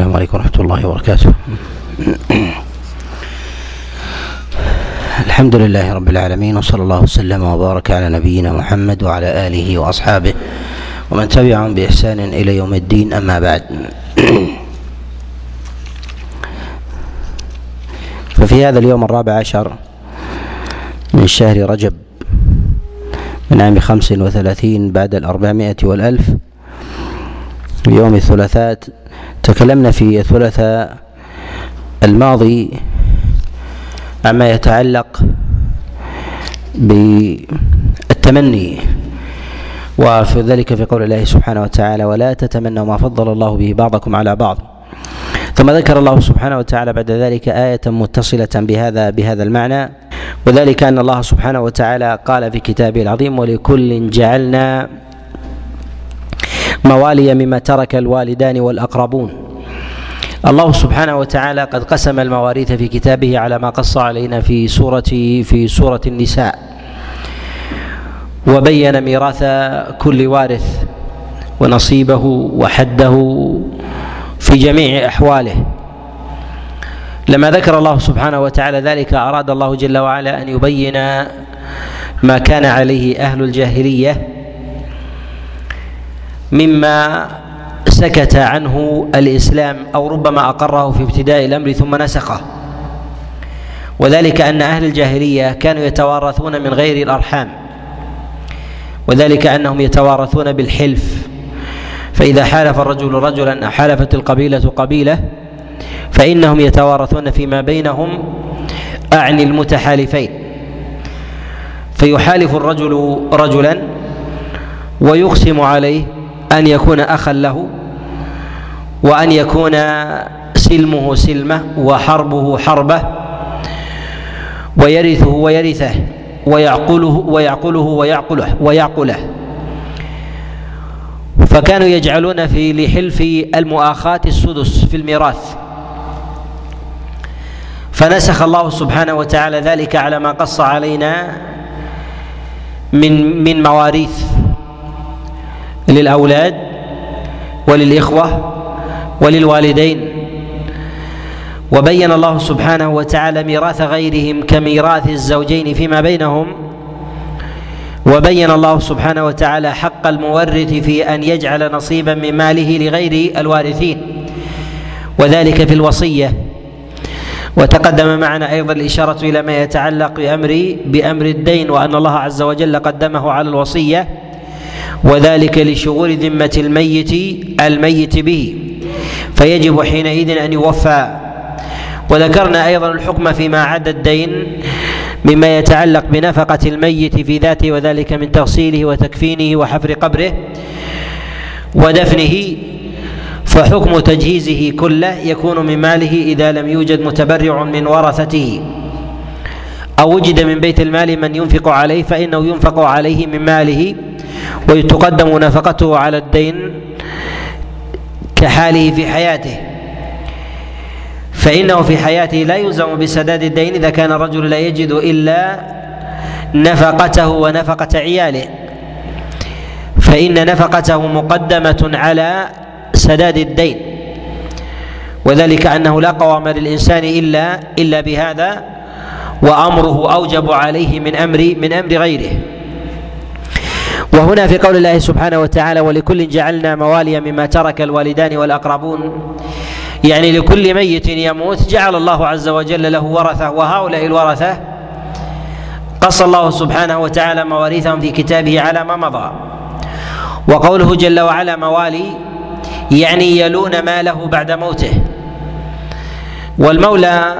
السلام عليكم ورحمة الله وبركاته. الحمد لله رب العالمين وصلى الله وسلم وبارك على نبينا محمد وعلى آله وأصحابه ومن تبعهم بإحسان إلى يوم الدين أما بعد. ففي هذا اليوم الرابع عشر من شهر رجب من عام خمس وثلاثين بعد الأربعمائة والألف يوم الثلاثاء تكلمنا في الثلاثاء الماضي عما يتعلق بالتمني وفي ذلك في قول الله سبحانه وتعالى ولا تتمنوا ما فضل الله به بعضكم على بعض. ثم ذكر الله سبحانه وتعالى بعد ذلك آية متصلة بهذا بهذا المعنى وذلك أن الله سبحانه وتعالى قال في كتابه العظيم ولكل جعلنا موالي مما ترك الوالدان والأقربون. الله سبحانه وتعالى قد قسم المواريث في كتابه على ما قص علينا في سورة في سورة النساء. وبين ميراث كل وارث ونصيبه وحده في جميع أحواله. لما ذكر الله سبحانه وتعالى ذلك أراد الله جل وعلا أن يبين ما كان عليه أهل الجاهلية مما سكت عنه الإسلام أو ربما أقره في ابتداء الأمر ثم نسخه. وذلك أن أهل الجاهلية كانوا يتوارثون من غير الأرحام. وذلك أنهم يتوارثون بالحلف. فإذا حالف الرجل رجلا أو حالفت القبيلة قبيلة فإنهم يتوارثون فيما بينهم أعني المتحالفين. فيحالف الرجل رجلا ويقسم عليه أن يكون أخا له وأن يكون سلمه سلمة وحربه حربة ويرثه ويرثه ويعقله ويعقله ويعقله ويعقله. فكانوا يجعلون في لحلف المؤاخاة السدس في الميراث. فنسخ الله سبحانه وتعالى ذلك على ما قص علينا من من مواريث. للأولاد وللإخوة وللوالدين. وبين الله سبحانه وتعالى ميراث غيرهم كميراث الزوجين فيما بينهم. وبين الله سبحانه وتعالى حق المورث في أن يجعل نصيبا من ماله لغير الوارثين. وذلك في الوصية. وتقدم معنا أيضا الإشارة إلى ما يتعلق بأمر بأمر الدين وأن الله عز وجل قدمه على الوصية. وذلك لشغول ذمة الميت الميت به. فيجب حينئذ أن يوفى. وذكرنا أيضا الحكم فيما عدا الدين مما يتعلق بنفقة الميت في ذاته وذلك من تغسيله وتكفينه وحفر قبره ودفنه. فحكم تجهيزه كله يكون من ماله إذا لم يوجد متبرع من ورثته. أو وجد من بيت المال من ينفق عليه فإنه ينفق عليه من ماله وتقدم نفقته على الدين كحاله في حياته. فإنه في حياته لا يلزم بسداد الدين إذا كان الرجل لا يجد إلا نفقته ونفقة عياله. فإن نفقته مقدمة على سداد الدين. وذلك أنه لا قوام للإنسان إلا إلا بهذا وأمره أوجب عليه من أمر من أمر غيره. وهنا في قول الله سبحانه وتعالى ولكل جعلنا موالي مما ترك الوالدان والأقربون. يعني لكل ميت يموت جعل الله عز وجل له ورثة وهؤلاء الورثة قص الله سبحانه وتعالى مواريثهم في كتابه على ما مضى. وقوله جل وعلا موالي يعني يلون ماله بعد موته. والمولى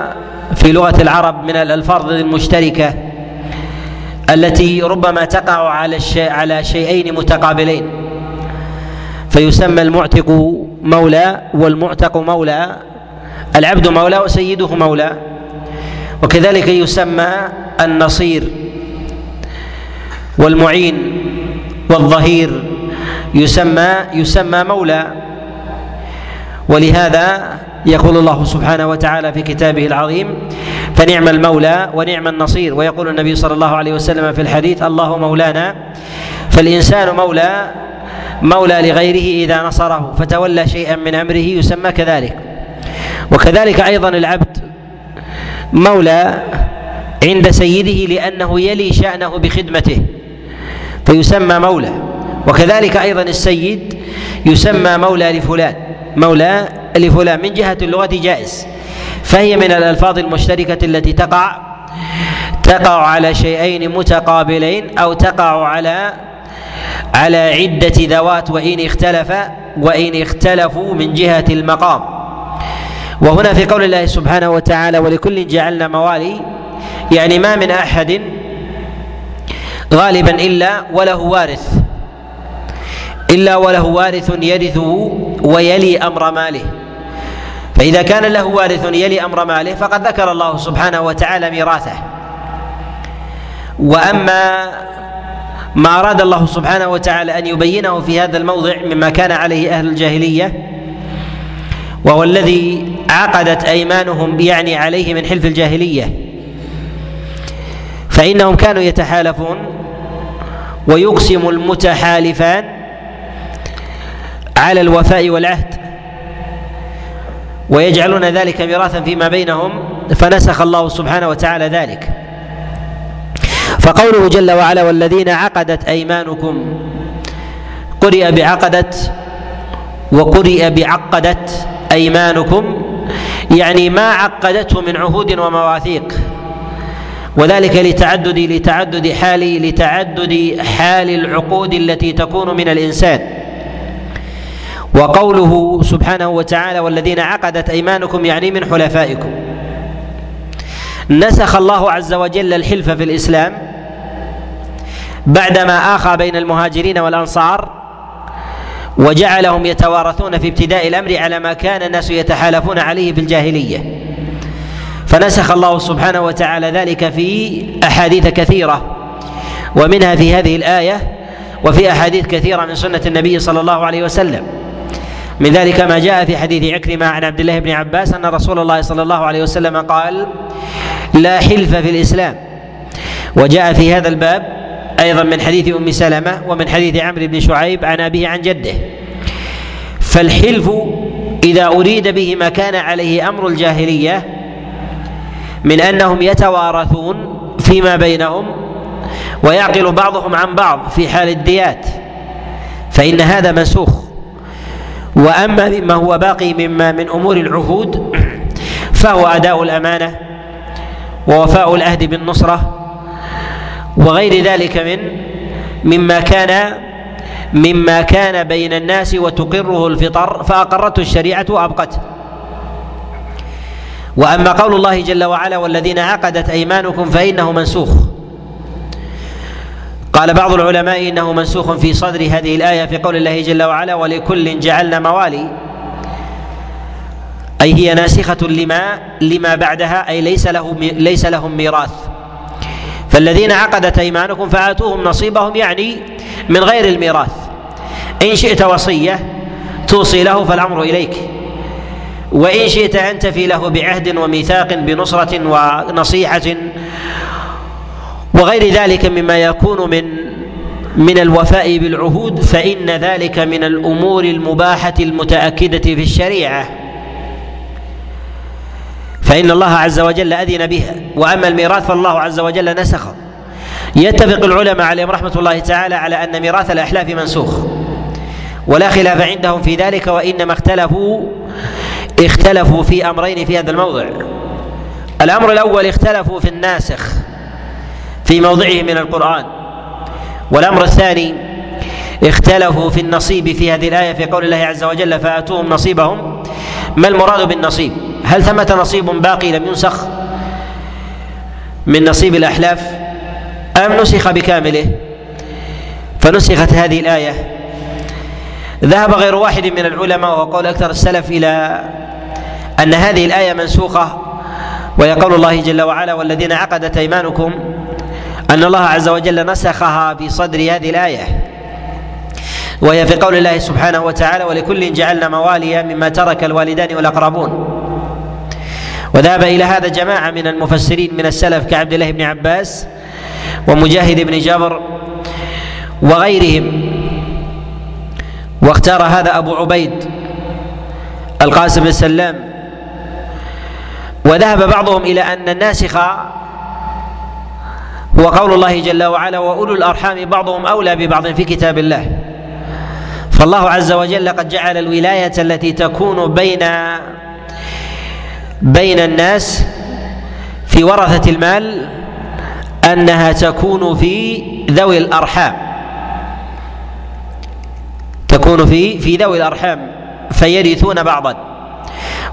في لغة العرب من الألفاظ المشتركة التي ربما تقع على على شيئين متقابلين. فيسمى المعتق مولى والمعتق مولى العبد مولى وسيده مولى. وكذلك يسمى النصير والمعين والظهير يسمى يسمى مولى. ولهذا يقول الله سبحانه وتعالى في كتابه العظيم فنعم المولى ونعم النصير ويقول النبي صلى الله عليه وسلم في الحديث الله مولانا فالإنسان مولى مولى لغيره إذا نصره فتولى شيئا من أمره يسمى كذلك وكذلك أيضا العبد مولى عند سيده لأنه يلي شأنه بخدمته فيسمى مولى. وكذلك أيضا السيد يسمى مولى لفلان مولى لفلان من جهة اللغة جائز. فهي من الألفاظ المشتركة التي تقع تقع على شيئين متقابلين أو تقع على على عدة ذوات وإن اختلف وإن اختلفوا من جهة المقام. وهنا في قول الله سبحانه وتعالى ولكل جعلنا موالي. يعني ما من أحد غالبا إلا وله وارث. إلا وله وارث يرثه ويلي أمر ماله. فإذا كان له وارث يلي أمر ماله فقد ذكر الله سبحانه وتعالى ميراثه. وأما ما أراد الله سبحانه وتعالى أن يبينه في هذا الموضع مما كان عليه أهل الجاهلية وهو الذي عقدت أيمانهم يعني عليه من حلف الجاهلية. فإنهم كانوا يتحالفون ويقسم المتحالفان على الوفاء والعهد. ويجعلون ذلك ميراثا فيما بينهم فنسخ الله سبحانه وتعالى ذلك. فقوله جل وعلا والذين عقدت أيمانكم قرئ بعقدت وقرئ بعقدت أيمانكم. يعني ما عقدته من عهود ومواثيق. وذلك لتعدد لتعدد حال لتعدد حال العقود التي تكون من الإنسان. وقوله سبحانه وتعالى والذين عقدت أيمانكم يعني من حلفائكم. نسخ الله عز وجل الحلف في الإسلام بعدما آخى بين المهاجرين والأنصار وجعلهم يتوارثون في ابتداء الأمر على ما كان الناس يتحالفون عليه في الجاهلية. فنسخ الله سبحانه وتعالى ذلك في أحاديث كثيرة ومنها في هذه الآية وفي أحاديث كثيرة من سنة النبي صلى الله عليه وسلم. من ذلك ما جاء في حديث عكرمة عن عبد الله بن عباس أن رسول الله صلى الله عليه وسلم قال لا حلف في الإسلام. وجاء في هذا الباب أيضا من حديث أم سلمة ومن حديث عمرو بن شعيب عن أبيه عن جده. فالحلف إذا أريد به ما كان عليه أمر الجاهلية من أنهم يتوارثون فيما بينهم ويعقل بعضهم عن بعض في حال الديات فإن هذا منسوخ. وأما مما هو باقي مما من أمور العهود فهو أداء الأمانة ووفاء العهد بالنصرة وغير ذلك من مما كان مما كان بين الناس وتقره الفطر فأقرته الشريعة وأبقته. وأما قول الله جل وعلا والذين عقدت أيمانكم فإنه منسوخ. قال بعض العلماء إنه منسوخ في صدر هذه الآية في قول الله جل وعلا ولكل جعلنا موالي. أي هي ناسخة لما لما بعدها أي ليس له ليس لهم ميراث. فالذين عقدت أيمانكم فآتوهم نصيبهم يعني من غير الميراث. إن شئت وصية توصي له فالأمر إليك. وإن شئت أن تفي له بعهد وميثاق بنصرة ونصيحة وغير ذلك مما يكون من من الوفاء بالعهود فإن ذلك من الأمور المباحة المتأكدة في الشريعة. فإن الله عز وجل أذن بها وأما الميراث فالله عز وجل نسخه يتفق العلماء عليهم رحمة الله تعالى على أن ميراث الأحلاف منسوخ. ولا خلاف عندهم في ذلك وإنما اختلفوا اختلفوا في أمرين في هذا الموضع. الأمر الأول اختلفوا في الناسخ. في موضعه من القرآن. والأمر الثاني اختلفوا في النصيب في هذه الآية في قول الله عز وجل فآتوهم نصيبهم ما المراد بالنصيب؟ هل ثمة نصيب باقي لم ينسخ من نصيب الأحلاف؟ أم نسخ بكامله؟ فنسخت هذه الآية. ذهب غير واحد من العلماء وقول أكثر السلف إلى أن هذه الآية منسوخة ويقول الله جل وعلا والذين عقدت أيمانكم أن الله عز وجل نسخها في صدر هذه الآية وهي في قول الله سبحانه وتعالى ولكل جعلنا مواليا مما ترك الوالدان والأقربون وذهب إلى هذا جماعة من المفسرين من السلف كعبد الله بن عباس ومجاهد بن جبر وغيرهم. واختار هذا أبو عبيد القاسم بن سلام. وذهب بعضهم إلى أن الناسخ هو قول الله جل وعلا وأولو الأرحام بعضهم أولى ببعض في كتاب الله. فالله عز وجل قد جعل الولاية التي تكون بين بين الناس في ورثة المال أنها تكون في ذوي الأرحام. تكون في في ذوي الأرحام فيرثون بعضا.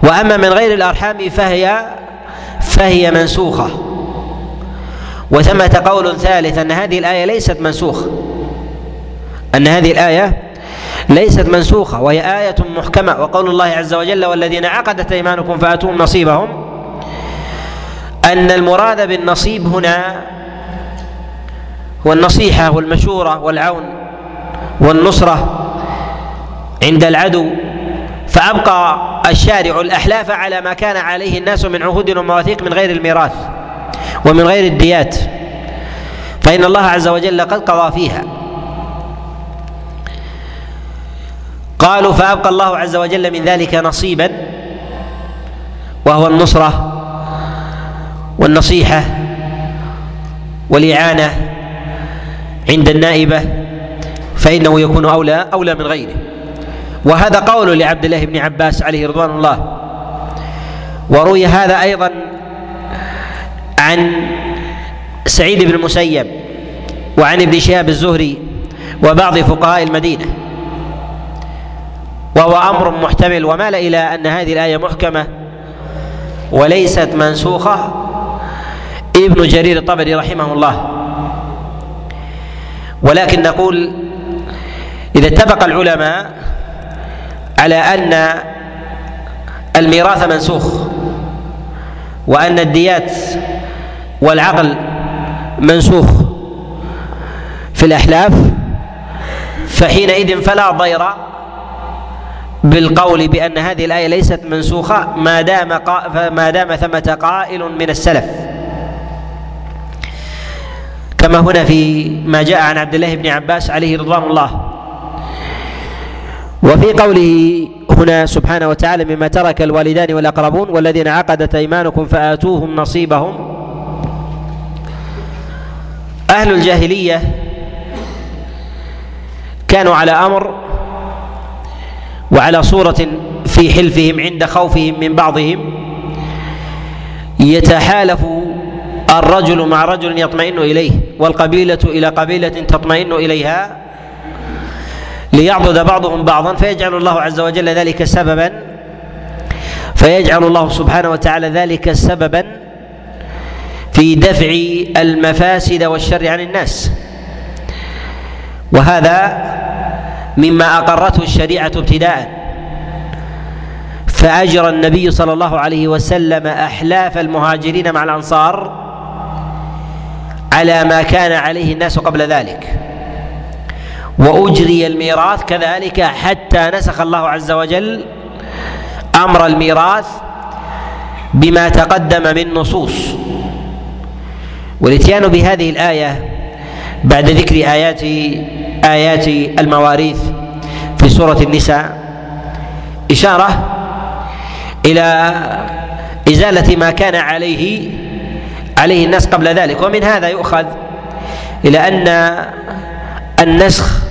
وأما من غير الأرحام فهي فهي منسوخة. وثمة قول ثالث أن هذه الآية ليست منسوخة. أن هذه الآية ليست منسوخة وهي آية محكمة. وقول الله عز وجل والذين عقدت أيمانكم فآتوهم نصيبهم. أن المراد بالنصيب هنا هو النصيحة والمشورة والعون والنصرة عند العدو. فأبقى الشارع الأحلاف على ما كان عليه الناس من عهود ومواثيق من غير الميراث. ومن غير الديات فإن الله عز وجل قد قضى فيها. قالوا فأبقى الله عز وجل من ذلك نصيبا وهو النصرة والنصيحة والإعانة عند النائبة فإنه يكون أولى أولى من غيره. وهذا قول لعبد الله بن عباس عليه رضوان الله. وروي هذا أيضا عن سعيد بن المسيب وعن ابن شهاب الزهري وبعض فقهاء المدينة. وهو أمر محتمل ومال إلى أن هذه الآية محكمة وليست منسوخة. ابن جرير الطبري رحمه الله. ولكن نقول إذا اتفق العلماء على أن الميراث منسوخ وأن الديات والعقل منسوخ في الأحلاف فحينئذ فلا ضير بالقول بأن هذه الآية ليست منسوخة ما دام ما دام ثمة قائل من السلف. كما هنا في ما جاء عن عبد الله بن عباس عليه رضوان الله. وفي قوله هنا سبحانه وتعالى مما ترك الوالدان والأقربون والذين عقدت أيمانكم فآتوهم نصيبهم أهل الجاهلية كانوا على أمر وعلى صورة في حلفهم عند خوفهم من بعضهم يتحالف الرجل مع رجل يطمئن إليه والقبيلة إلى قبيلة تطمئن إليها ليعبد بعضهم بعضا فيجعل الله عز وجل ذلك سببا فيجعل الله سبحانه وتعالى ذلك سببا في دفع المفاسد والشر عن الناس. وهذا مما أقرته الشريعة ابتداء. فأجرى النبي صلى الله عليه وسلم أحلاف المهاجرين مع الأنصار على ما كان عليه الناس قبل ذلك. وأجري الميراث كذلك حتى نسخ الله عز وجل أمر الميراث بما تقدم من نصوص. والاتيان بهذه الآية بعد ذكر ايات آيات المواريث في سورة النساء إشارة إلى إزالة ما كان عليه عليه الناس قبل ذلك. ومن هذا يؤخذ إلى أن النسخ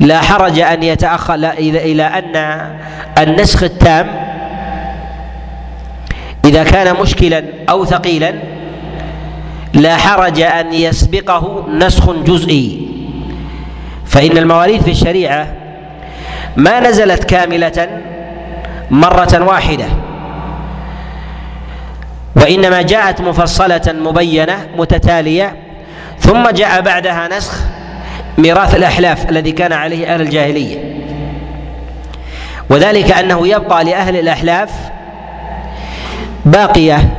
لا حرج أن يتأخر إلى أن النسخ التام إذا كان مشكلا أو ثقيلا لا حرج أن يسبقه نسخ جزئي. فإن المواريث في الشريعة ما نزلت كاملة مرة واحدة وإنما جاءت مفصلة مبينة متتالية ثم جاء بعدها نسخ ميراث الأحلاف الذي كان عليه أهل الجاهلية. وذلك أنه يبقى لأهل الأحلاف باقية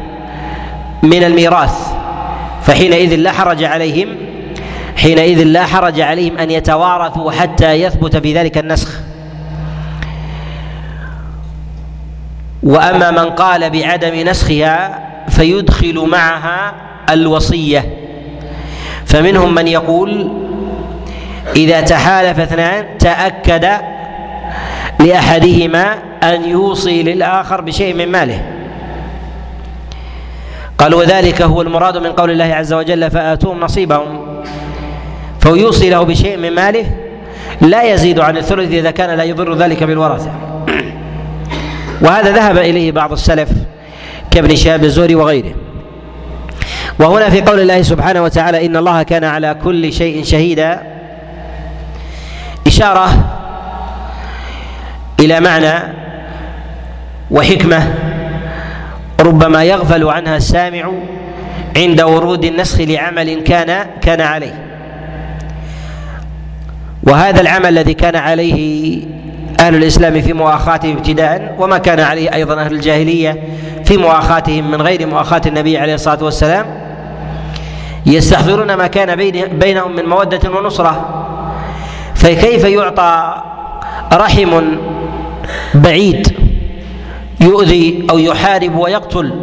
من الميراث. فحينئذ لا حرج عليهم حينئذ لا حرج عليهم أن يتوارثوا حتى يثبت في ذلك النسخ. وأما من قال بعدم نسخها فيدخل معها الوصية. فمنهم من يقول إذا تحالف اثنان تأكد لأحدهما أن يوصي للآخر بشيء من ماله. قال وذلك هو المراد من قول الله عز وجل فآتوهم نصيبهم. فهو يوصي له بشيء من ماله لا يزيد عن الثلث إذا كان لا يضر ذلك بالورثة. وهذا ذهب إليه بعض السلف كابن شهاب الزهري وغيره. وهنا في قول الله سبحانه وتعالى إن الله كان على كل شيء شهيدا. إشارة إلى معنى وحكمة ربما يغفل عنها السامع عند ورود النسخ لعمل كان كان عليه. وهذا العمل الذي كان عليه أهل الإسلام في مؤاخاته ابتداء وما كان عليه أيضا أهل الجاهلية في مؤاخاتهم من غير مؤاخاة النبي عليه الصلاة والسلام يستحضرون ما كان بينهم من مودة ونصرة. فكيف يعطى رحم بعيد؟ يؤذي أو يحارب ويقتل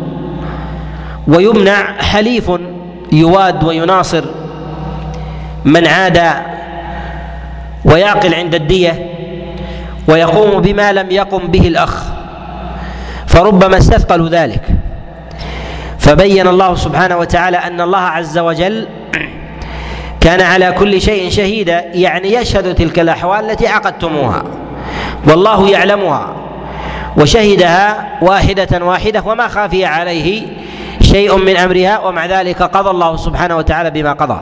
ويمنع حليف يواد ويناصر من عاد ويعقل عند الدية ويقوم بما لم يقم به الأخ. فربما استثقلوا ذلك. فبين الله سبحانه وتعالى أن الله عز وجل كان على كل شيء شهيدا يعني يشهد تلك الأحوال التي عقدتموها. والله يعلمها. وشهدها واحدة واحدة وما خافي عليه شيء من أمرها ومع ذلك قضى الله سبحانه وتعالى بما قضى.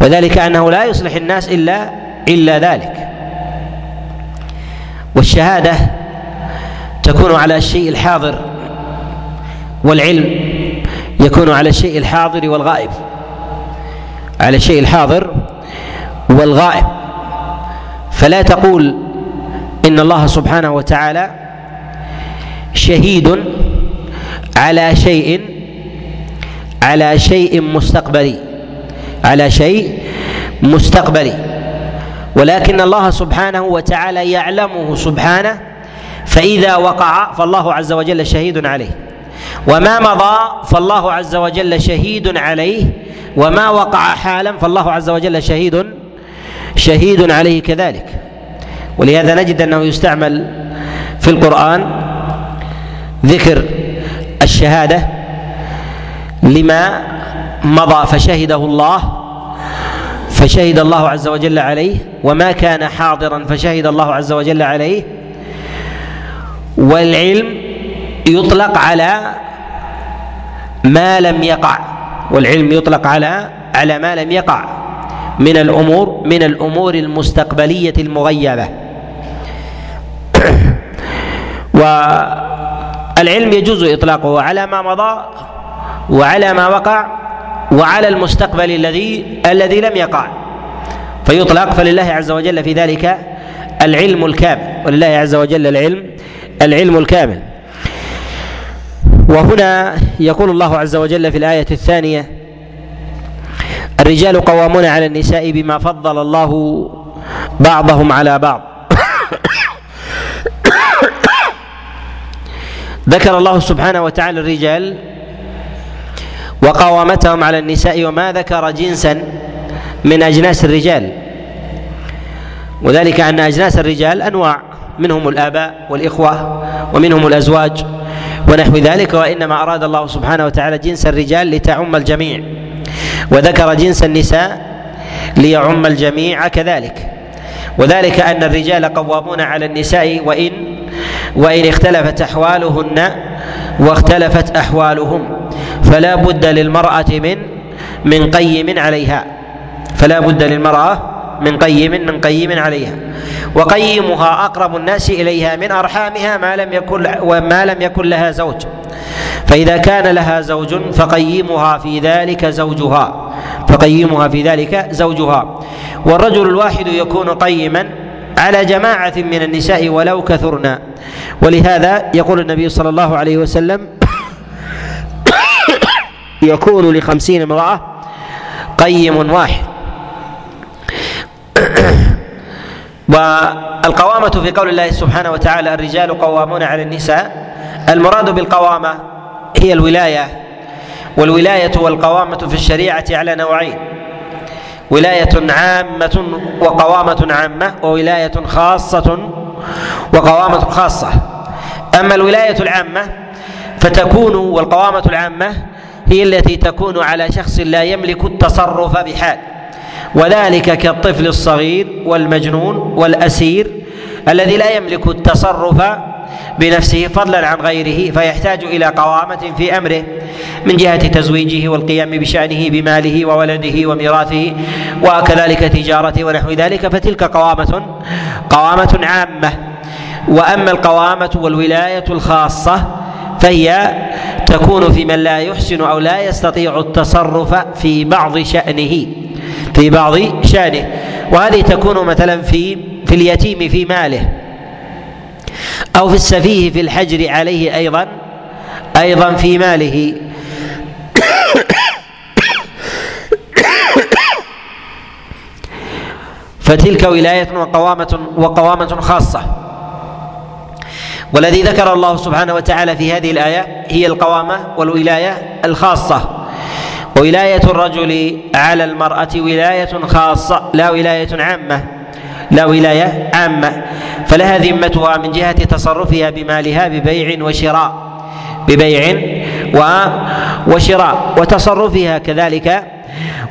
وذلك أنه لا يصلح الناس إلا إلا ذلك. والشهادة تكون على الشيء الحاضر والعلم يكون على الشيء الحاضر والغائب. على الشيء الحاضر والغائب. فلا تقول إن الله سبحانه وتعالى شهيد على شيء على شيء مستقبلي على شيء مستقبلي. ولكن الله سبحانه وتعالى يعلمه سبحانه فإذا وقع فالله عز وجل شهيد عليه. وما مضى فالله عز وجل شهيد عليه وما وقع حالا فالله عز وجل شهيد شهيد عليه كذلك. ولهذا نجد أنه يستعمل في القرآن ذكر الشهادة لما مضى فشهده الله فشهد الله عز وجل عليه وما كان حاضرا فشهد الله عز وجل عليه والعلم يطلق على ما لم يقع والعلم يطلق على على ما لم يقع من الأمور من الأمور المستقبلية المغيبة. والعلم يجوز إطلاقه على ما مضى وعلى ما وقع وعلى المستقبل الذي الذي لم يقع. فيطلق فلله عز وجل في ذلك العلم الكامل. ولله عز وجل العلم العلم الكامل. وهنا يقول الله عز وجل في الآية الثانية الرجال قوامون على النساء بما فضل الله بعضهم على بعض. ذكر الله سبحانه وتعالى الرجال وقوامتهم على النساء وما ذكر جنسا من أجناس الرجال. وذلك أن أجناس الرجال أنواع منهم الآباء والإخوة ومنهم الأزواج ونحو ذلك وإنما أراد الله سبحانه وتعالى جنس الرجال لتعم الجميع. وذكر جنس النساء ليعم الجميع كذلك. وذلك أن الرجال قوامون على النساء وإن وإن اختلفت أحوالهن واختلفت أحوالهم فلا بد للمرأة من من قيم عليها. فلا بد للمرأة من قيم من قيم عليها. وقيمها أقرب الناس إليها من أرحامها ما لم يكن وما لم يكن لها زوج. فإذا كان لها زوج فقيمها في ذلك زوجها. فقيمها في ذلك زوجها. والرجل الواحد يكون قيما على جماعة من النساء ولو كثرنا. ولهذا يقول النبي صلى الله عليه وسلم يكون لخمسين امرأة قيم واحد. والقوامة في قول الله سبحانه وتعالى الرجال قوامون على النساء. المراد بالقوامة هي الولاية. والولاية والقوامة في الشريعة على نوعين. ولاية عامة وقوامة عامة وولاية خاصة وقوامة خاصة. أما الولاية العامة فتكون والقوامة العامة هي التي تكون على شخص لا يملك التصرف بحال. وذلك كالطفل الصغير والمجنون والأسير الذي لا يملك التصرف بنفسه فضلا عن غيره فيحتاج إلى قوامة في أمره من جهة تزويجه والقيام بشأنه بماله وولده وميراثه وكذلك تجارته ونحو ذلك فتلك قوامة قوامة عامة. وأما القوامة والولاية الخاصة فهي تكون في من لا يحسن أو لا يستطيع التصرف في بعض شأنه في بعض شأنه. وهذه تكون مثلا في في اليتيم في ماله. أو في السفيه في الحجر عليه أيضا أيضا في ماله. فتلك ولاية وقوامة وقوامة خاصة. والذي ذكر الله سبحانه وتعالى في هذه الآية هي القوامة والولاية الخاصة. وولاية الرجل على المرأة ولاية خاصة لا ولاية عامة لا ولاية عامة. فلها ذمتها من جهة تصرفها بمالها ببيع وشراء ببيع وشراء وتصرفها كذلك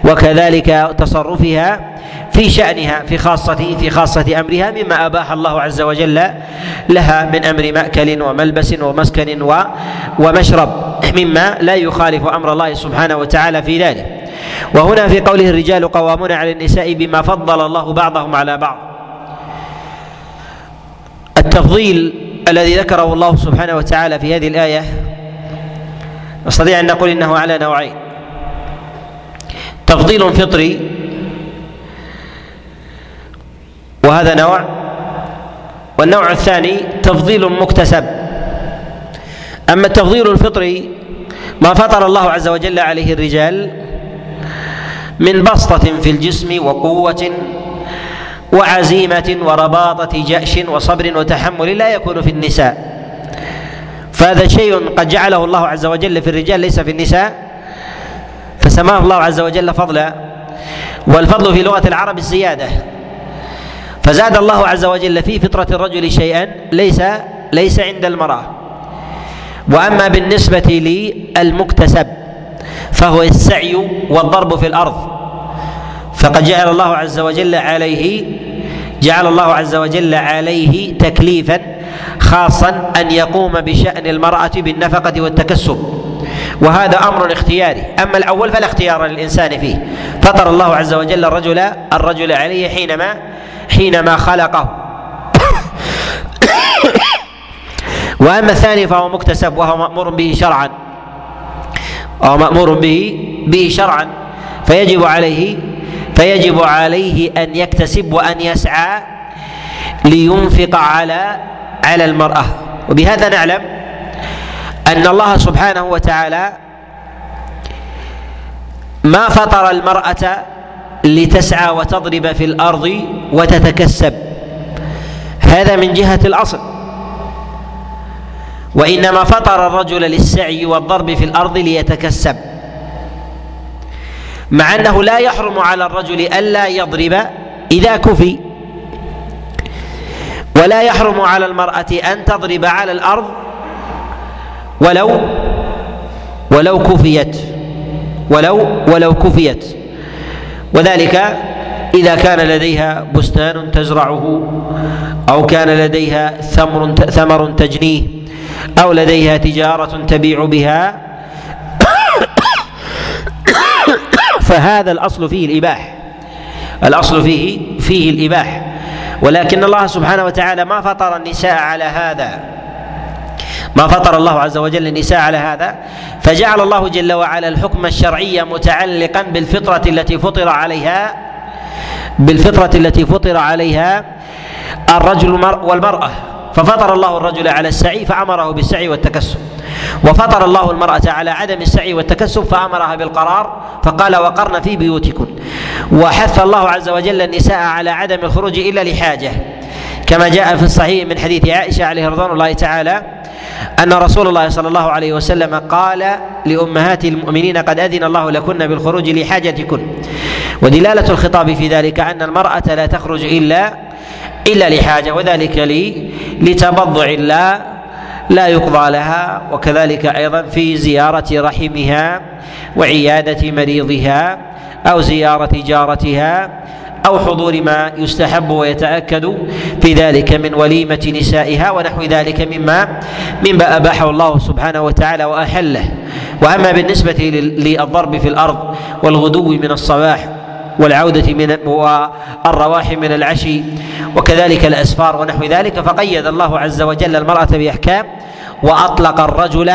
وكذلك تصرفها في شأنها في خاصة في خاصة أمرها مما أباح الله عز وجل لها من أمر مأكل وملبس ومسكن ومشرب مما لا يخالف أمر الله سبحانه وتعالى في ذلك. وهنا في قوله الرجال قوامون على النساء بما فضل الله بعضهم على بعض. التفضيل الذي ذكره الله سبحانه وتعالى في هذه الآية نستطيع أن نقول إنه على نوعين. تفضيل فطري وهذا نوع والنوع الثاني تفضيل مكتسب. أما التفضيل الفطري ما فطر الله عز وجل عليه الرجال من بسطة في الجسم وقوة وعزيمة ورباطة جأش وصبر وتحمل لا يكون في النساء. فهذا شيء قد جعله الله عز وجل في الرجال ليس في النساء. فسماه الله عز وجل فضلا. والفضل في لغة العرب الزيادة. فزاد الله عز وجل في فطرة الرجل شيئا ليس ليس عند المرأة. وأما بالنسبة للمكتسب فهو السعي والضرب في الأرض. فقد جعل الله عز وجل عليه جعل الله عز وجل عليه تكليفا خاصا أن يقوم بشأن المرأة بالنفقة والتكسب. وهذا أمر اختياري. أما الأول فلا اختيار للإنسان فيه. فطر الله عز وجل الرجل الرجل عليه حينما حينما خلقه. وأما الثاني فهو مكتسب وهو مأمور به شرعا. وهو مأمور به به شرعا. فيجب عليه فيجب عليه أن يكتسب وأن يسعى لينفق على على المرأة. وبهذا نعلم أن الله سبحانه وتعالى ما فطر المرأة لتسعى وتضرب في الأرض وتتكسب. هذا من جهة الأصل. وإنما فطر الرجل للسعي والضرب في الأرض ليتكسب. مع أنه لا يحرم على الرجل ألا يضرب إذا كفي. ولا يحرم على المرأة أن تضرب على الأرض ولو ولو كفيت ولو ولو كفيت. وذلك إذا كان لديها بستان تزرعه أو كان لديها ثمر ثمر تجنيه أو لديها تجارة تبيع بها فهذا الأصل فيه الإباح. الأصل فيه فيه الإباح. ولكن الله سبحانه وتعالى ما فطر النساء على هذا. ما فطر الله عز وجل النساء على هذا. فجعل الله جل وعلا الحكم الشرعي متعلقا بالفطرة التي فطر عليها بالفطرة التي فطر عليها الرجل والمرأة. ففطر الله الرجل على السعي فأمره بالسعي والتكسب. وفطر الله المرأة على عدم السعي والتكسب فأمرها بالقرار فقال وقرن في بيوتكن. وحث الله عز وجل النساء على عدم الخروج إلا لحاجة. كما جاء في الصحيح من حديث عائشة عليه رضوان الله تعالى أن رسول الله صلى الله عليه وسلم قال لأمهات المؤمنين قد أذن الله لكن بالخروج لحاجتكن. ودلالة الخطاب في ذلك أن المرأة لا تخرج إلا إلا لحاجة وذلك لي لتبضع لا لا يقضى لها وكذلك أيضا في زيارة رحمها وعيادة مريضها أو زيارة جارتها أو حضور ما يستحب ويتأكد في ذلك من وليمة نسائها ونحو ذلك مما مما أباحه الله سبحانه وتعالى وأحله. وأما بالنسبة للضرب في الأرض والغدو من الصباح والعودة من والرواح من العشي وكذلك الأسفار ونحو ذلك فقيد الله عز وجل المرأة بأحكام وأطلق الرجل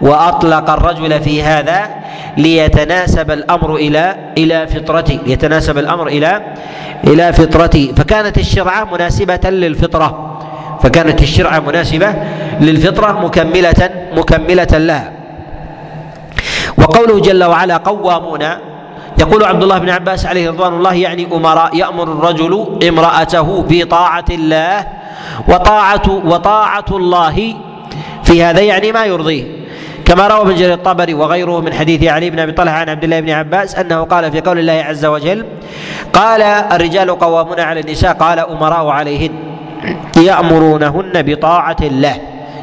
وأطلق الرجل في هذا ليتناسب الأمر إلى إلى فطرته ليتناسب الأمر إلى إلى فطرته. فكانت الشرعة مناسبة للفطرة. فكانت الشرعة مناسبة للفطرة مكملة مكملة لها. وقوله جل وعلا قوامون يقول عبد الله بن عباس عليه رضوان الله يعني أمراء يأمر الرجل امرأته في طاعة الله وطاعة وطاعة الله في هذا يعني ما يرضيه. كما روى ابن جرير الطبري وغيره من حديث علي بن أبي طلحة عن عبد الله بن عباس أنه قال في قول الله عز وجل قال الرجال قوامون على النساء قال أمراء عليهن. يأمرونهن بطاعة الله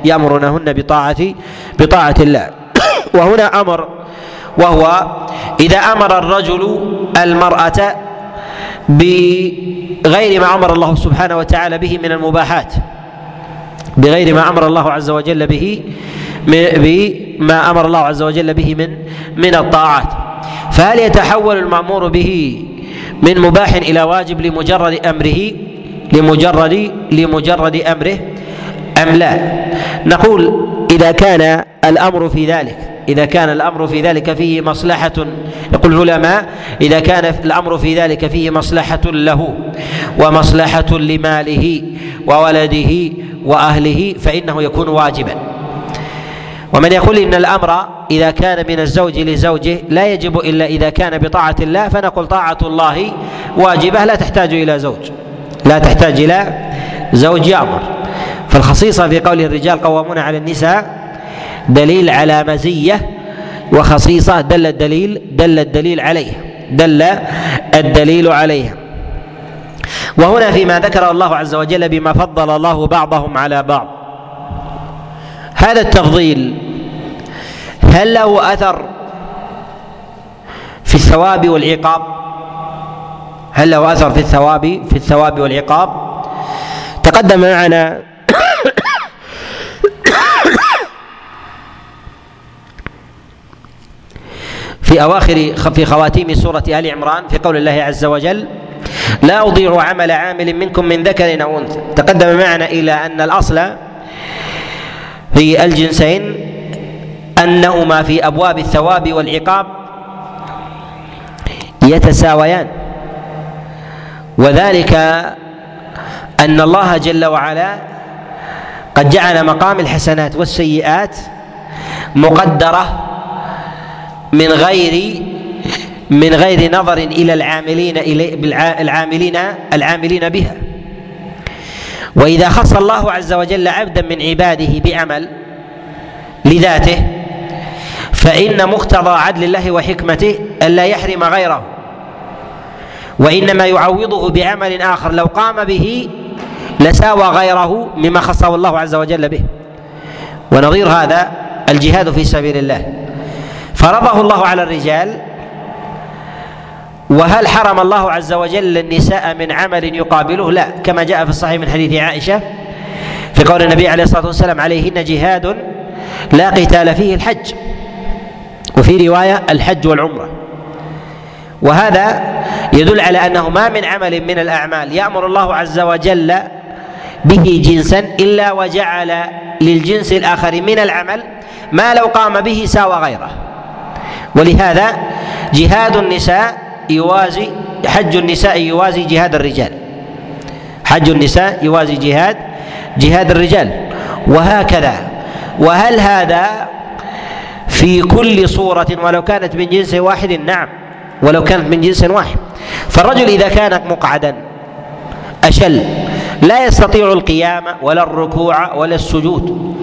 يأمرونهن بطاعة بطاعة الله. وهنا أمر وهو إذا أمر الرجل المرأة بغير ما أمر الله سبحانه وتعالى به من المباحات بغير ما أمر الله عز وجل به بما أمر الله عز وجل به من من الطاعات. فهل يتحول المأمور به من مباح إلى واجب لمجرد أمره لمجرد لمجرد أمره أم لا؟ نقول إذا كان الأمر في ذلك إذا كان الأمر في ذلك فيه مصلحة. يقول العلماء إذا كان الأمر في ذلك فيه مصلحة له ومصلحة لماله وولده وأهله فإنه يكون واجبا. ومن يقول إن الأمر إذا كان من الزوج لزوجه لا يجب إلا إذا كان بطاعة الله فنقول طاعة الله واجبة لا تحتاج إلى زوج. لا تحتاج إلى زوج يأمر. فالخصيصة في قوله الرجال قوامون على النساء دليل على مزية وخصيصة دل الدليل دل الدليل عليها دل الدليل عليها وهنا فيما ذكر الله عز وجل بما فضل الله بعضهم على بعض. هذا التفضيل هل له أثر في الثواب والعقاب؟ هل له أثر في الثواب في الثواب والعقاب؟ تقدم معنا في أواخر في خواتيم سورة آل عمران في قول الله عز وجل لا أضيع عمل عامل منكم من ذكر أو أنثى. تقدم معنا إلى أن الأصل في الجنسين أنهما في أبواب الثواب والعقاب يتساويان. وذلك أن الله جل وعلا قد جعل مقام الحسنات والسيئات مقدرة من غير من غير نظر إلى العاملين إلى العاملين العاملين بها. وإذا خص الله عز وجل عبدا من عباده بعمل لذاته فإن مقتضى عدل الله وحكمته الا يحرم غيره. وإنما يعوضه بعمل آخر لو قام به لساوى غيره مما خصه الله عز وجل به. ونظير هذا الجهاد في سبيل الله. فرضه الله على الرجال وهل حرم الله عز وجل النساء من عمل يقابله؟ لا كما جاء في الصحيح من حديث عائشة في قول النبي عليه الصلاة والسلام عليهن جهاد لا قتال فيه الحج وفي رواية الحج والعمرة. وهذا يدل على أنه ما من عمل من الأعمال يأمر الله عز وجل به جنسا إلا وجعل للجنس الآخر من العمل ما لو قام به ساوى غيره. ولهذا جهاد النساء يوازي حج النساء يوازي جهاد الرجال. حج النساء يوازي جهاد جهاد الرجال. وهكذا. وهل هذا في كل صورة؟ ولو كانت من جنس واحد نعم. ولو كانت من جنس واحد. فالرجل إذا كان مقعدا أشل لا يستطيع القيام ولا الركوع ولا السجود.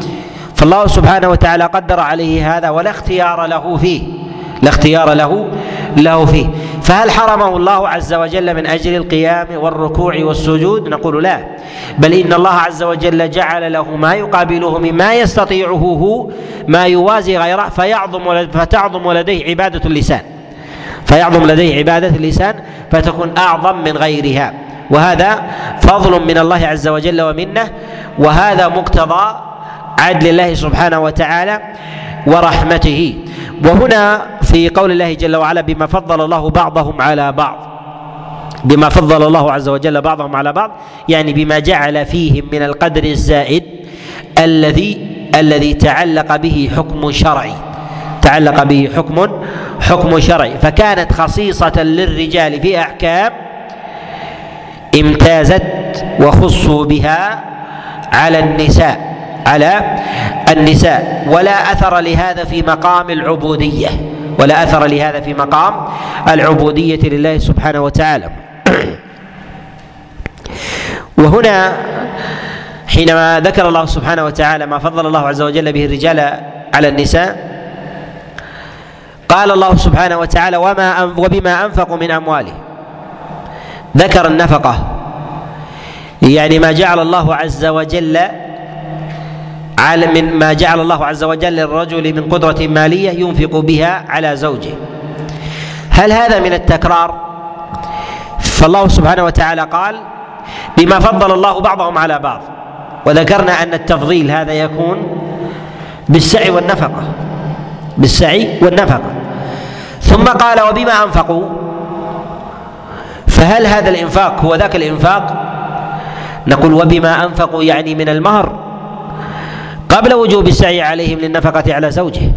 فالله سبحانه وتعالى قدر عليه هذا ولا اختيار له فيه. لا اختيار له له فيه. فهل حرمه الله عز وجل من أجل القيام والركوع والسجود؟ نقول لا. بل إن الله عز وجل جعل له ما يقابله مما يستطيعه هو ما يوازي غيره فيعظم فتعظم لديه عبادة اللسان. فيعظم لديه عبادة اللسان فتكون أعظم من غيرها. وهذا فضل من الله عز وجل ومنه. وهذا مقتضى عدل الله سبحانه وتعالى ورحمته. وهنا في قول الله جل وعلا بما فضل الله بعضهم على بعض. بما فضل الله عز وجل بعضهم على بعض. يعني بما جعل فيهم من القدر الزائد الذي الذي تعلق به حكم شرعي. تعلق به حكم حكم شرعي. فكانت خصيصة للرجال في أحكام امتازت وخصوا بها على النساء على النساء. ولا أثر لهذا في مقام العبودية. ولا أثر لهذا في مقام العبودية لله سبحانه وتعالى. وهنا حينما ذكر الله سبحانه وتعالى ما فضل الله عز وجل به الرجال على النساء قال الله سبحانه وتعالى وما وبما أنفقوا من اموالهم ذكر النفقة يعني ما جعل الله عز وجل على من ما جعل الله عز وجل للرجل من قدرة مالية ينفق بها على زوجه. هل هذا من التكرار؟ فالله سبحانه وتعالى قال بما فضل الله بعضهم على بعض وذكرنا أن التفضيل هذا يكون بالسعي والنفقة. بالسعي والنفقة. ثم قال وبما أنفقوا فهل هذا الإنفاق هو ذاك الإنفاق؟ نقول وبما أنفقوا يعني من المهر. قبل وجوب السعي عليهم للنفقة على زوجه.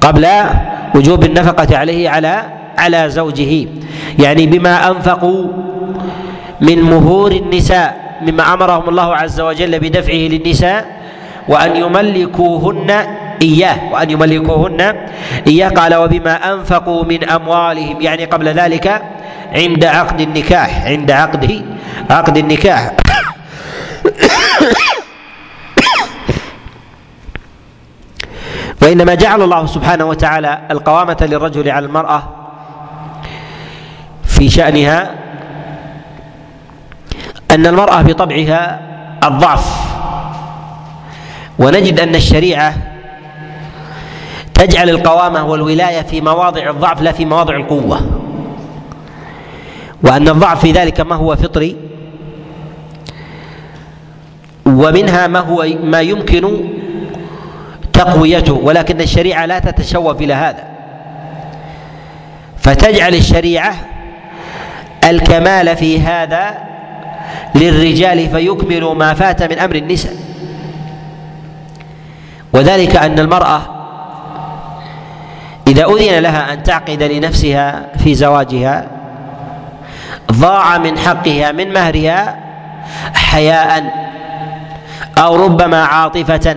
قبل وجوب النفقة عليه على على زوجه. يعني بما أنفقوا من مهور النساء مما أمرهم الله عز وجل بدفعه للنساء وأن يملكوهن إياه وأن يملكوهن إياه. قال وبما أنفقوا من أموالهم يعني قبل ذلك عند عقد النكاح عند عقد عقد النكاح. وإنما جعل الله سبحانه وتعالى القوامة للرجل على المرأة في شأنها أن المرأة بطبعها الضعف ونجد أن الشريعة تجعل القوامة والولاية في مواضع الضعف لا في مواضع القوة وأن الضعف في ذلك ما هو فطري ومنها ما هو ما يمكن تقويته ولكن الشريعة لا تتشوف إلى هذا. فتجعل الشريعة الكمال في هذا للرجال فيكمل ما فات من أمر النساء. وذلك أن المرأة إذا أذن لها أن تعقد لنفسها في زواجها ضاع من حقها من مهرها حياء أو ربما عاطفة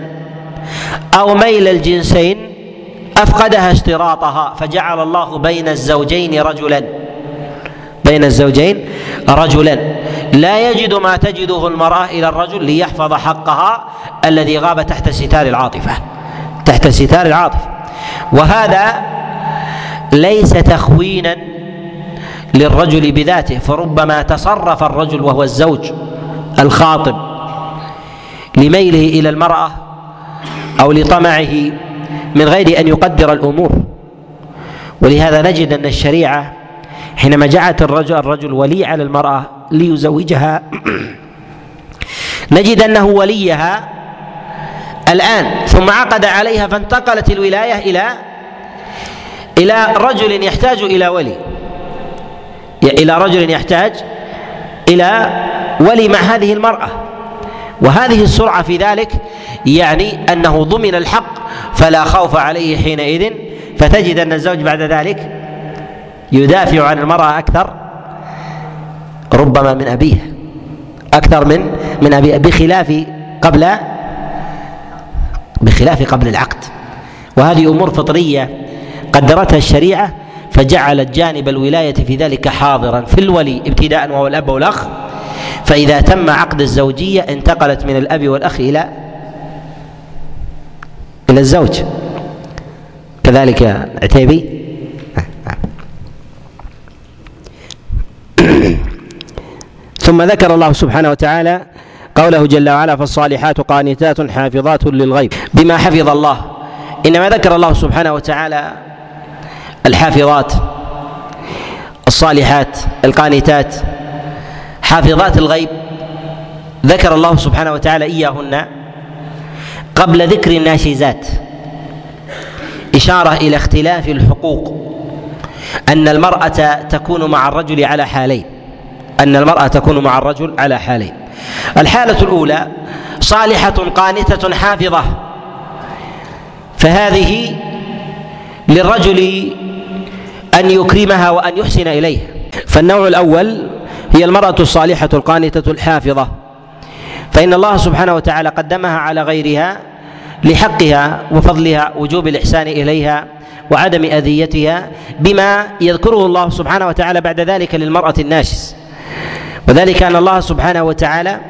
أو ميل الجنسين أفقدها اشتراطها فجعل الله بين الزوجين رجلا. بين الزوجين رجلا. لا يجد ما تجده المرأة إلى الرجل ليحفظ حقها الذي غاب تحت ستار العاطفة. تحت ستار العاطفة. وهذا ليس تخوينا للرجل بذاته فربما تصرف الرجل وهو الزوج الخاطب لميله إلى المرأة أو لطمعه من غير أن يقدر الأمور. ولهذا نجد أن الشريعة حينما جعلت الرجل الرجل ولي على المرأة ليزوجها نجد أنه وليها الآن ثم عقد عليها فانتقلت الولاية إلى إلى رجل يحتاج إلى ولي. إلى رجل يحتاج إلى ولي مع هذه المرأة. وهذه السرعة في ذلك يعني أنه ضمن الحق فلا خوف عليه حينئذ فتجد أن الزوج بعد ذلك يدافع عن المرأة أكثر ربما من ابيها أكثر من من ابيها بخلاف قبل بخلاف قبل العقد. وهذه أمور فطرية قدرتها الشريعة فجعلت جانب الولاية في ذلك حاضرا في الولي ابتداء وهو الأب والأخ فإذا تم عقد الزوجية انتقلت من الأب والأخ إلى إلى الزوج. كذلك عتيبي. ثم ذكر الله سبحانه وتعالى قوله جل وعلا فالصالحات قانتات حافظات للغيب. بما حفظ الله. إنما ذكر الله سبحانه وتعالى الحافظات الصالحات القانتات حافظات الغيب ذكر الله سبحانه وتعالى إياهن قبل ذكر الناشزات. إشارة إلى اختلاف الحقوق. أن المرأة تكون مع الرجل على حالين. أن المرأة تكون مع الرجل على حالين. الحالة الأولى صالحة قانتة حافظة. فهذه للرجل أن يكرمها وأن يحسن اليها فالنوع الأول هي المرأة الصالحة القانتة الحافظة. فإن الله سبحانه وتعالى قدمها على غيرها لحقها وفضلها وجوب الإحسان إليها وعدم أذيتها بما يذكره الله سبحانه وتعالى بعد ذلك للمرأة الناشز. وذلك أن الله سبحانه وتعالى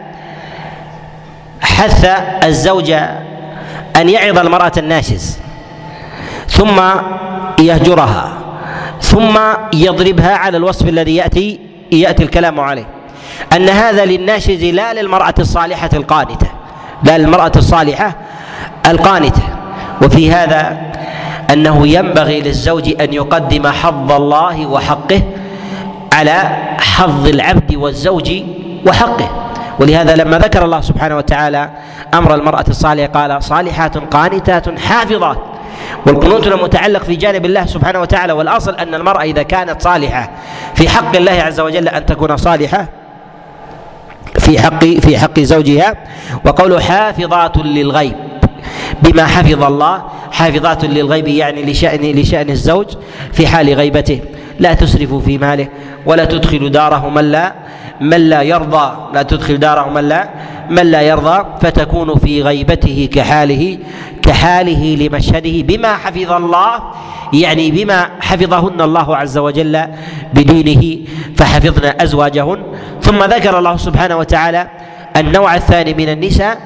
حث الزوج أن يعظ المرأة الناشز ثم يهجرها ثم يضربها على الوصف الذي يأتي يأتي الكلام عليه. أن هذا للناشز لا للمراه الصالحة القانتة. لا للمراه الصالحة القانتة. وفي هذا أنه ينبغي للزوج أن يقدم حظ الله وحقه على حظ العبد والزوج وحقه. ولهذا لما ذكر الله سبحانه وتعالى أمر المرأة الصالحة قال صالحات قانتات حافظات. والقنوت متعلق في جانب الله سبحانه وتعالى والأصل أن المرأة إذا كانت صالحة في حق الله عز وجل أن تكون صالحة في حق في حق زوجها وقوله حافظات للغيب بما حفظ الله. حافظات للغيب يعني لشأن لشأن الزوج في حال غيبته. لا تسرفوا في ماله ولا تدخل داره من لا من لا يرضى. لا تدخل داره من لا من لا يرضى. فتكون في غيبته كحاله كحاله لمشهده بما حفظ الله يعني بما حفظهن الله عز وجل بدينه فحفظن أزواجهن. ثم ذكر الله سبحانه وتعالى النوع الثاني من النساء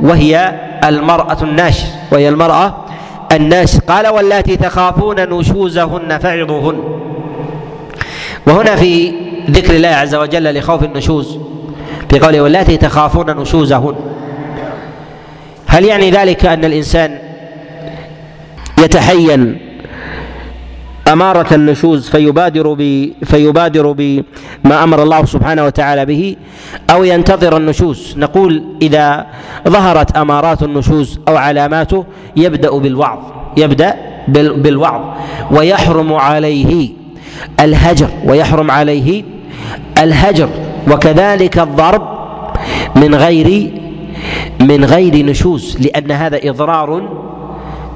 وهي المرأة الناش وهي المرأة الناش قال واللاتي تخافون نشوزهن فعظوهن. وهنا في ذكر الله عز وجل لخوف النشوز في قوله واللاتي تخافون نشوزهن. هل يعني ذلك أن الإنسان يتحين أمارة النشوز فيبادر ب فيبادر بما أمر الله سبحانه وتعالى به أو ينتظر النشوز؟ نقول إذا ظهرت أمارات النشوز أو علاماته يبدأ بالوعظ يبدأ بالوعظ ويحرم عليه الهجر ويحرم عليه الهجر وكذلك الضرب من غير من غير نشوز لأن هذا إضرار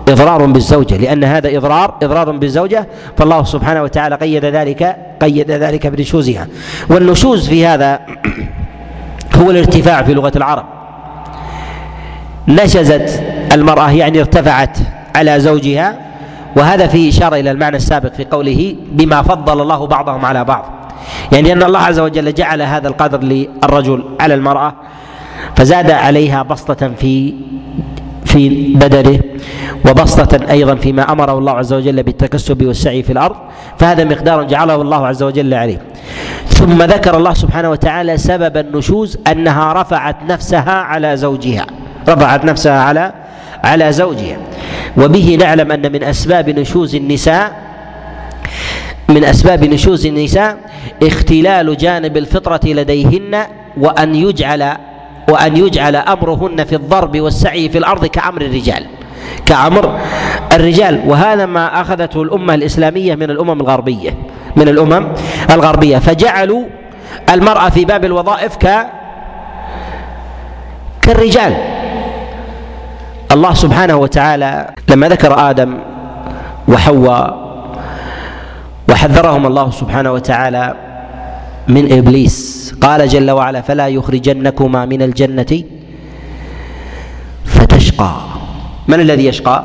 إضرار بالزوجة لأن هذا إضرار إضرار بالزوجة فالله سبحانه وتعالى قيد ذلك قيد ذلك بنشوزها. والنشوز في هذا هو الارتفاع في لغة العرب. نشزت المرأة يعني ارتفعت على زوجها وهذا فيه إشارة إلى المعنى السابق في قوله بما فضل الله بعضهم على بعض. يعني أن الله عز وجل جعل هذا القدر للرجل على المرأة فزاد عليها بسطة في في بدنه وبسطة أيضا فيما أمره الله عز وجل بالتكسب والسعي في الأرض فهذا مقدار جعله الله عز وجل عليه. ثم ذكر الله سبحانه وتعالى سبب النشوز أنها رفعت نفسها على زوجها. رفعت نفسها على على زوجها. وبه نعلم أن من أسباب نشوز النساء من أسباب نشوز النساء اختلال جانب الفطرة لديهن وأن يجعل وأن يجعل أمرهن في الضرب والسعي في الأرض كأمر الرجال كأمر الرجال. وهذا ما أخذته الأمة الإسلامية من الأمم الغربية من الأمم الغربية. فجعلوا المرأة في باب الوظائف ك كالرجال. الله سبحانه وتعالى لما ذكر آدم وحواء وحذرهم الله سبحانه وتعالى من إبليس قال جل وعلا فلا يخرجنكما من الجنة فتشقى. من الذي يشقى؟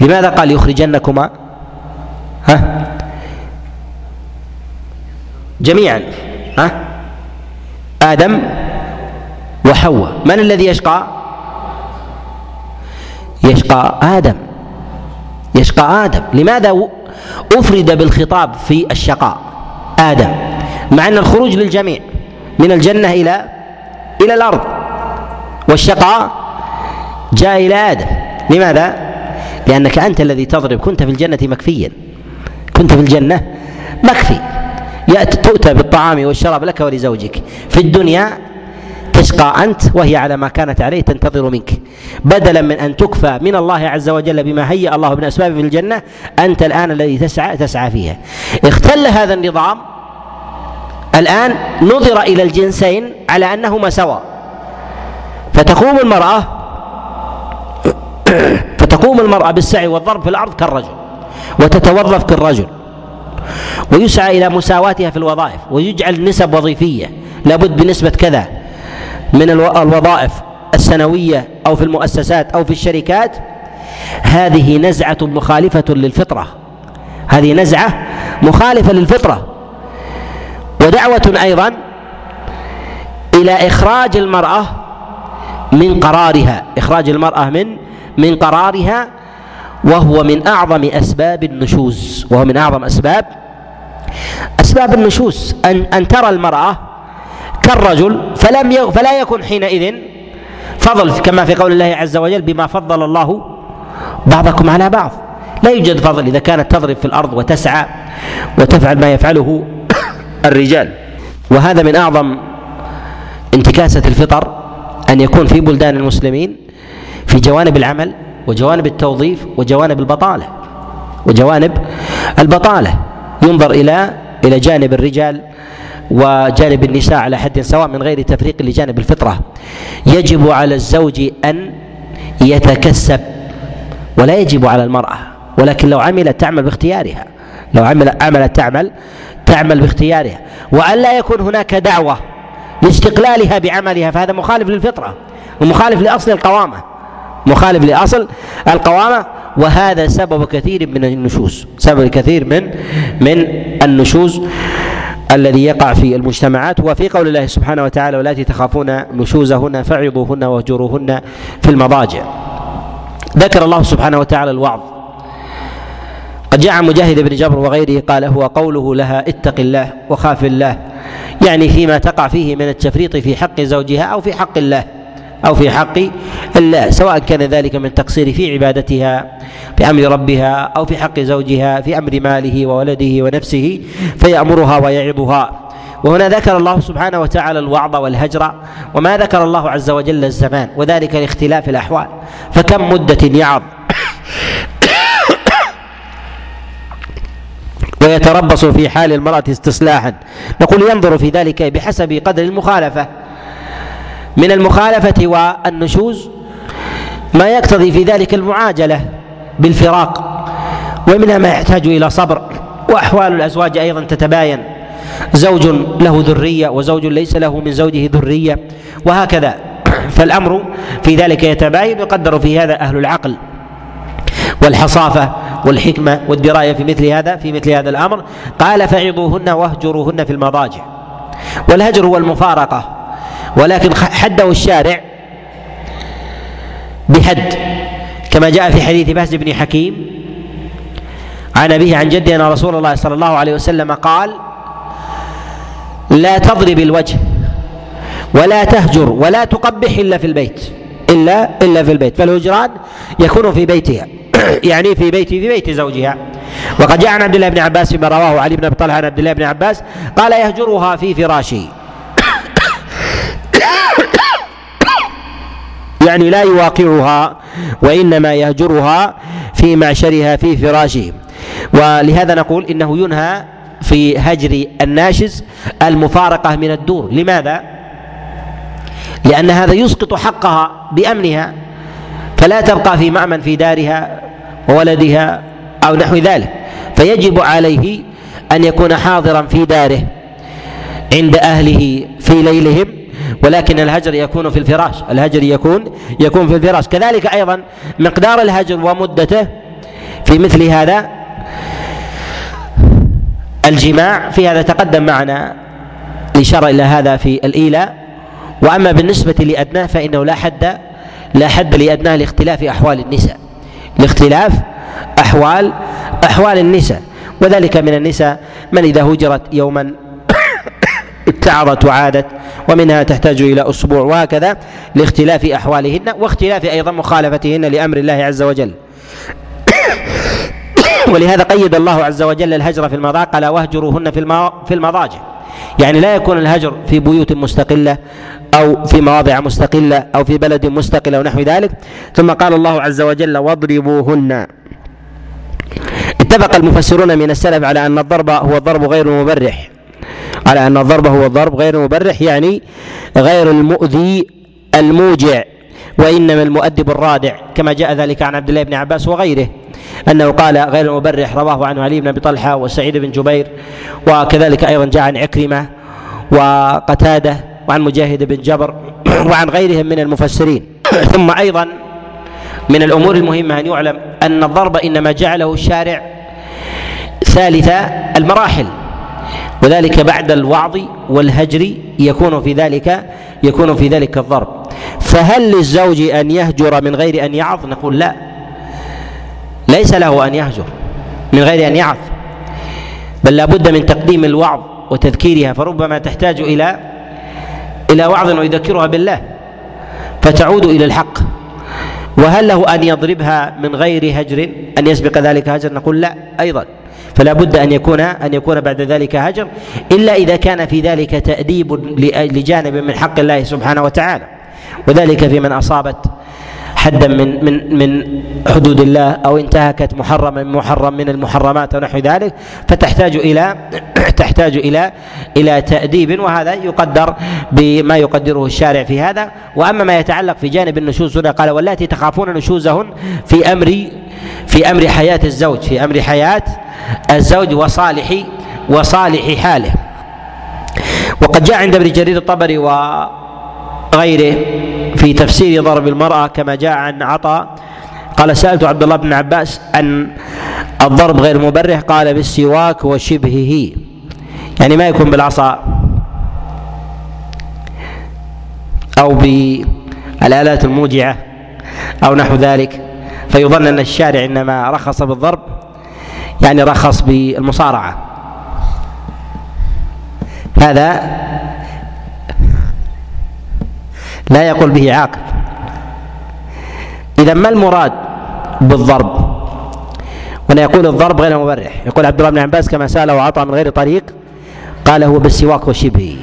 لماذا قال يخرجنكما؟ ها؟ جميعا ها؟ آدم وحواء. من الذي يشقى؟ يشقى آدم. يشقى آدم. لماذا أفرد بالخطاب في الشقاء؟ آدم. مع أن الخروج للجميع من الجنة إلى إلى الأرض. والشقاء جاء إلى آدم. لماذا؟ لأنك أنت الذي تضرب. كنت في الجنة مكفيا. كنت في الجنة مكفي. يأتي تؤتى بالطعام والشراب لك ولزوجك. في الدنيا تشقى أنت وهي على ما كانت عليه تنتظر منك. بدلا من أن تكفى من الله عز وجل بما هيأ الله من أسباب في الجنة أنت الآن الذي تسعى تسعى فيها. اختل هذا النظام. الآن نظر إلى الجنسين على أنهما سواء. فتقوم المرأة فتقوم المرأة بالسعي والضرب في الأرض كالرجل وتتوظف كالرجل ويسعى إلى مساواتها في الوظائف ويجعل نسب وظيفية لابد بنسبة كذا. من الوظائف السنوية أو في المؤسسات أو في الشركات هذه نزعة مخالفة للفطرة. هذه نزعة مخالفة للفطرة. ودعوة أيضا إلى إخراج المرأة من قرارها. إخراج المرأة من من قرارها وهو من أعظم أسباب النشوز. وهو من أعظم أسباب أسباب النشوز. أن أن ترى المرأة كالرجل فلم فلا يكن حينئذ فضل كما في قول الله عز وجل بما فضل الله بعضكم على بعض. لا يوجد فضل إذا كانت تضرب في الأرض وتسعى وتفعل ما يفعله الرجال. وهذا من أعظم انتكاسة الفطر أن يكون في بلدان المسلمين في جوانب العمل وجوانب التوظيف وجوانب البطالة وجوانب البطالة. ينظر إلى إلى جانب الرجال وجانب النساء على حد سواء من غير تفريق لجانب الفطرة. يجب على الزوج أن يتكسب ولا يجب على المرأة ولكن لو عملت تعمل باختيارها. لو عمل عملت تعمل تعمل باختيارها. وأن لا يكون هناك دعوة لاستقلالها بعملها فهذا مخالف للفطرة ومخالف لأصل القوامة مخالف لأصل القوامة. وهذا سبب كثير من النشوز سبب كثير من من النشوز. الذي يقع في المجتمعات وفي قول الله سبحانه وتعالى والتي تخافون نشوزهن فعظوهن واهجروهن في المضاجع. ذكر الله سبحانه وتعالى الوعظ. قد جاء عن مجاهد بن جبر وغيره قال هو قوله لها اتق الله وخاف الله. يعني فيما تقع فيه من التفريط في حق زوجها أو في حق الله. أو في حق الله سواء كان ذلك من تقصير في عبادتها في أمر ربها أو في حق زوجها في أمر ماله وولده ونفسه فيأمرها ويعظها. وهنا ذكر الله سبحانه وتعالى الوعظ والهجر وما ذكر الله عز وجل الزمان وذلك لاختلاف الأحوال. فكم مدة يعظ؟ ويتربص في حال المرأة استصلاحا نقول ينظر في ذلك بحسب قدر المخالفة. من المخالفة والنشوز ما يقتضي في ذلك المعاجلة بالفراق ومنها ما يحتاج إلى صبر. وأحوال الأزواج أيضا تتباين. زوج له ذرية وزوج ليس له من زوجه ذرية وهكذا. فالأمر في ذلك يتباين يقدر في هذا أهل العقل والحصافة والحكمة والدراية في مثل هذا في مثل هذا الأمر. قال فعظوهن واهجروهن في المضاجع والهجر هو المفارقة ولكن حده الشارع بحد كما جاء في حديث بهز بن حكيم عن أبيه عن جده أن رسول الله صلى الله عليه وسلم قال لا تضرب الوجه ولا تهجر ولا تقبح إلا في البيت إلا إلا في البيت فالهجران يكون في بيتها يعني في بيت في بيت زوجها. وقد جاء عن عبد الله بن عباس فيما رواه علي بن أبي طلحة عن عبد الله بن عباس قال يهجرها في فراشه يعني لا يواقعها وإنما يهجرها في معشرها في فراشه. ولهذا نقول إنه ينهى في هجر الناشز المفارقة من الدور. لماذا؟ لأن هذا يسقط حقها بأمنها فلا تبقى في مأمن في دارها وولدها أو نحو ذلك. فيجب عليه أن يكون حاضرا في داره عند أهله في ليلهم ولكن الهجر يكون في الفراش. الهجر يكون يكون في الفراش. كذلك أيضا مقدار الهجر ومدته في مثل هذا الجماع. في هذا تقدم معنا الإشارة إلى هذا في الإيلاء. وأما بالنسبة لأدناه فإنه لا حد لا حد لأدناه لاختلاف أحوال النساء. لاختلاف أحوال أحوال النساء. وذلك من النساء من إذا هجرت يوما اتعظت وعادت ومنها تحتاج إلى أسبوع وهكذا لاختلاف أحوالهن واختلاف أيضا مخالفتهن لأمر الله عز وجل. ولهذا قيد الله عز وجل الهجر في المضاجع قال واهجروهن في في المضاجع. يعني لا يكون الهجر في بيوت مستقلة أو في مواضع مستقلة أو في بلد مستقل أو نحو ذلك. ثم قال الله عز وجل واضربوهن. اتفق المفسرون من السلف على أن الضرب هو الضرب غير المبرح على أن الضرب هو الضرب غير المبرح يعني غير المؤذي الموجع وإنما المؤدب الرادع كما جاء ذلك عن عبد الله بن عباس وغيره أنه قال غير المبرح رواه عنه علي بن أبي طلحة وسعيد بن جبير وكذلك أيضا جاء عن عكرمة وقتادة وعن مجاهد بن جبر وعن غيرهم من المفسرين. ثم أيضا من الأمور المهمة أن يعلم أن الضرب إنما جعله الشارع ثالث المراحل. وذلك بعد الوعظ والهجر يكون في ذلك يكون في ذلك الضرب. فهل للزوج أن يهجر من غير أن يعظ؟ نقول لا. ليس له أن يهجر من غير أن يعظ. بل لابد من تقديم الوعظ وتذكيرها فربما تحتاج إلى إلى وعظ ويذكرها بالله فتعود إلى الحق. وهل له أن يضربها من غير هجر؟ أن يسبق ذلك هجر؟ نقول لا أيضا. فلا بد أن يكون أن يكون بعد ذلك هجر إلا إذا كان في ذلك تأديب لجانب من حق الله سبحانه وتعالى. وذلك في من أصابت حدا من من من حدود الله أو انتهكت محرما من محرم من المحرمات ونحو ذلك فتحتاج إلى تحتاج إلى إلى تأديب وهذا يقدر بما يقدره الشارع في هذا. وأما ما يتعلق في جانب النشوز هنا قال واللاتي تخافون نشوزهن في أمر في أمر حياة الزوج في أمر حياة الزوج وصالح وصالح حاله. وقد جاء عند ابن جرير الطبري وغيره في تفسير ضرب المرأة كما جاء عن عطاء قال سألت عبد الله بن عباس عن الضرب غير مبرح. قال بالسواك وشبهه. يعني ما يكون بالعصا أو بالآلات الموجعة أو نحو ذلك. فيظن أن الشارع إنما رخص بالضرب يعني رخص بالمصارعة. هذا لا يقول به عاقل. إذا ما المراد بالضرب؟ وأنا يقول الضرب غير مبرح. يقول عبد الله بن عباس كما سأله وعطى من غير طريق قال هو بالسواك وشبهه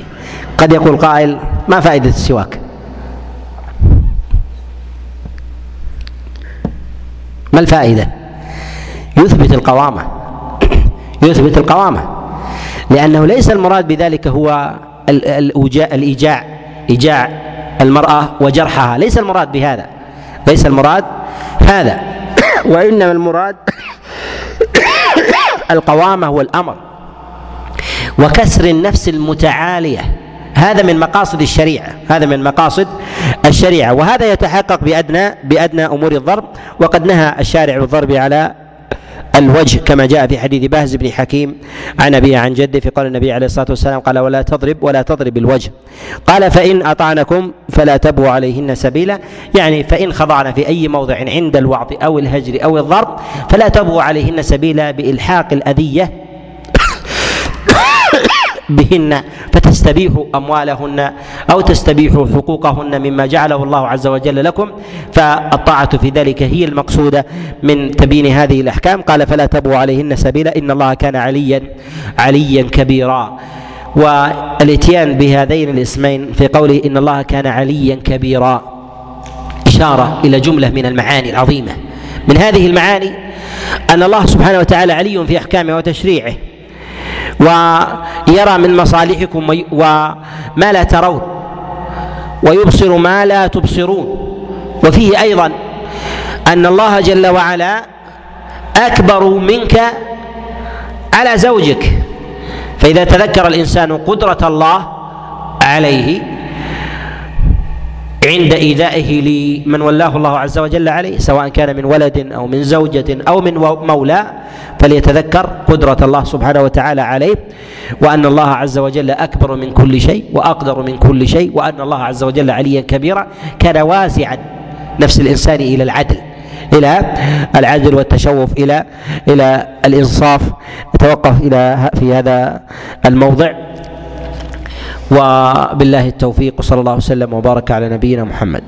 قد يقول قائل ما فائدة السواك؟ ما الفائدة؟ يثبت القوامة. يثبت القوامة. لأنه ليس المراد بذلك هو الإيجاع. إيجاع المرأة وجرحها. ليس المراد بهذا. ليس المراد هذا. وإنما المراد القوامة والأمر وكسر النفس المتعالية. هذا من مقاصد الشريعة. هذا من مقاصد الشريعة. وهذا يتحقق بأدنى بأدنى أمور الضرب. وقد نهى الشارع بالضرب على الوجه كما جاء في حديث باهز بن حكيم عن أبيه عن جده في قول النبي عليه الصلاة والسلام قال ولا تضرب ولا تضرب الوجه. قال فإن أطعنكم فلا تبوا عليهن سبيلا. يعني فإن خضعن في أي موضع عند الوعظ أو الهجر أو الضرب فلا تبوا عليهن سبيلا بإلحاق الأذية. بهن فتستبيحوا أموالهن أو تستبيحوا حقوقهن مما جعله الله عز وجل لكم فالطاعة في ذلك هي المقصودة من تبيين هذه الأحكام. قال فلا تبغوا عليهن سبيلا إن الله كان عليا عليا كبيرا. والإتيان بهذين الاسمين في قوله إن الله كان عليا كبيرا إشارة إلى جملة من المعاني العظيمة. من هذه المعاني أن الله سبحانه وتعالى علي في أحكامه وتشريعه. ويرى من مصالحكم وما لا ترون ويبصر ما لا تبصرون وفيه أيضا أن الله جل وعلا أكبر منك على زوجك فإذا تذكر الإنسان قدرة الله عليه عند إيذائه لمن ولاه الله عز وجل عليه سواء كان من ولد أو من زوجة أو من مولى فليتذكر قدرة الله سبحانه وتعالى عليه وأن الله عز وجل أكبر من كل شيء وأقدر من كل شيء وأن الله عز وجل عليا كبيرا كان واسعا نفس الإنسان إلى العدل إلى العدل والتشوف إلى إلى الإنصاف. نتوقف إلى في هذا الموضع. وبالله التوفيق وصلى الله وسلم وبارك على نبينا محمد.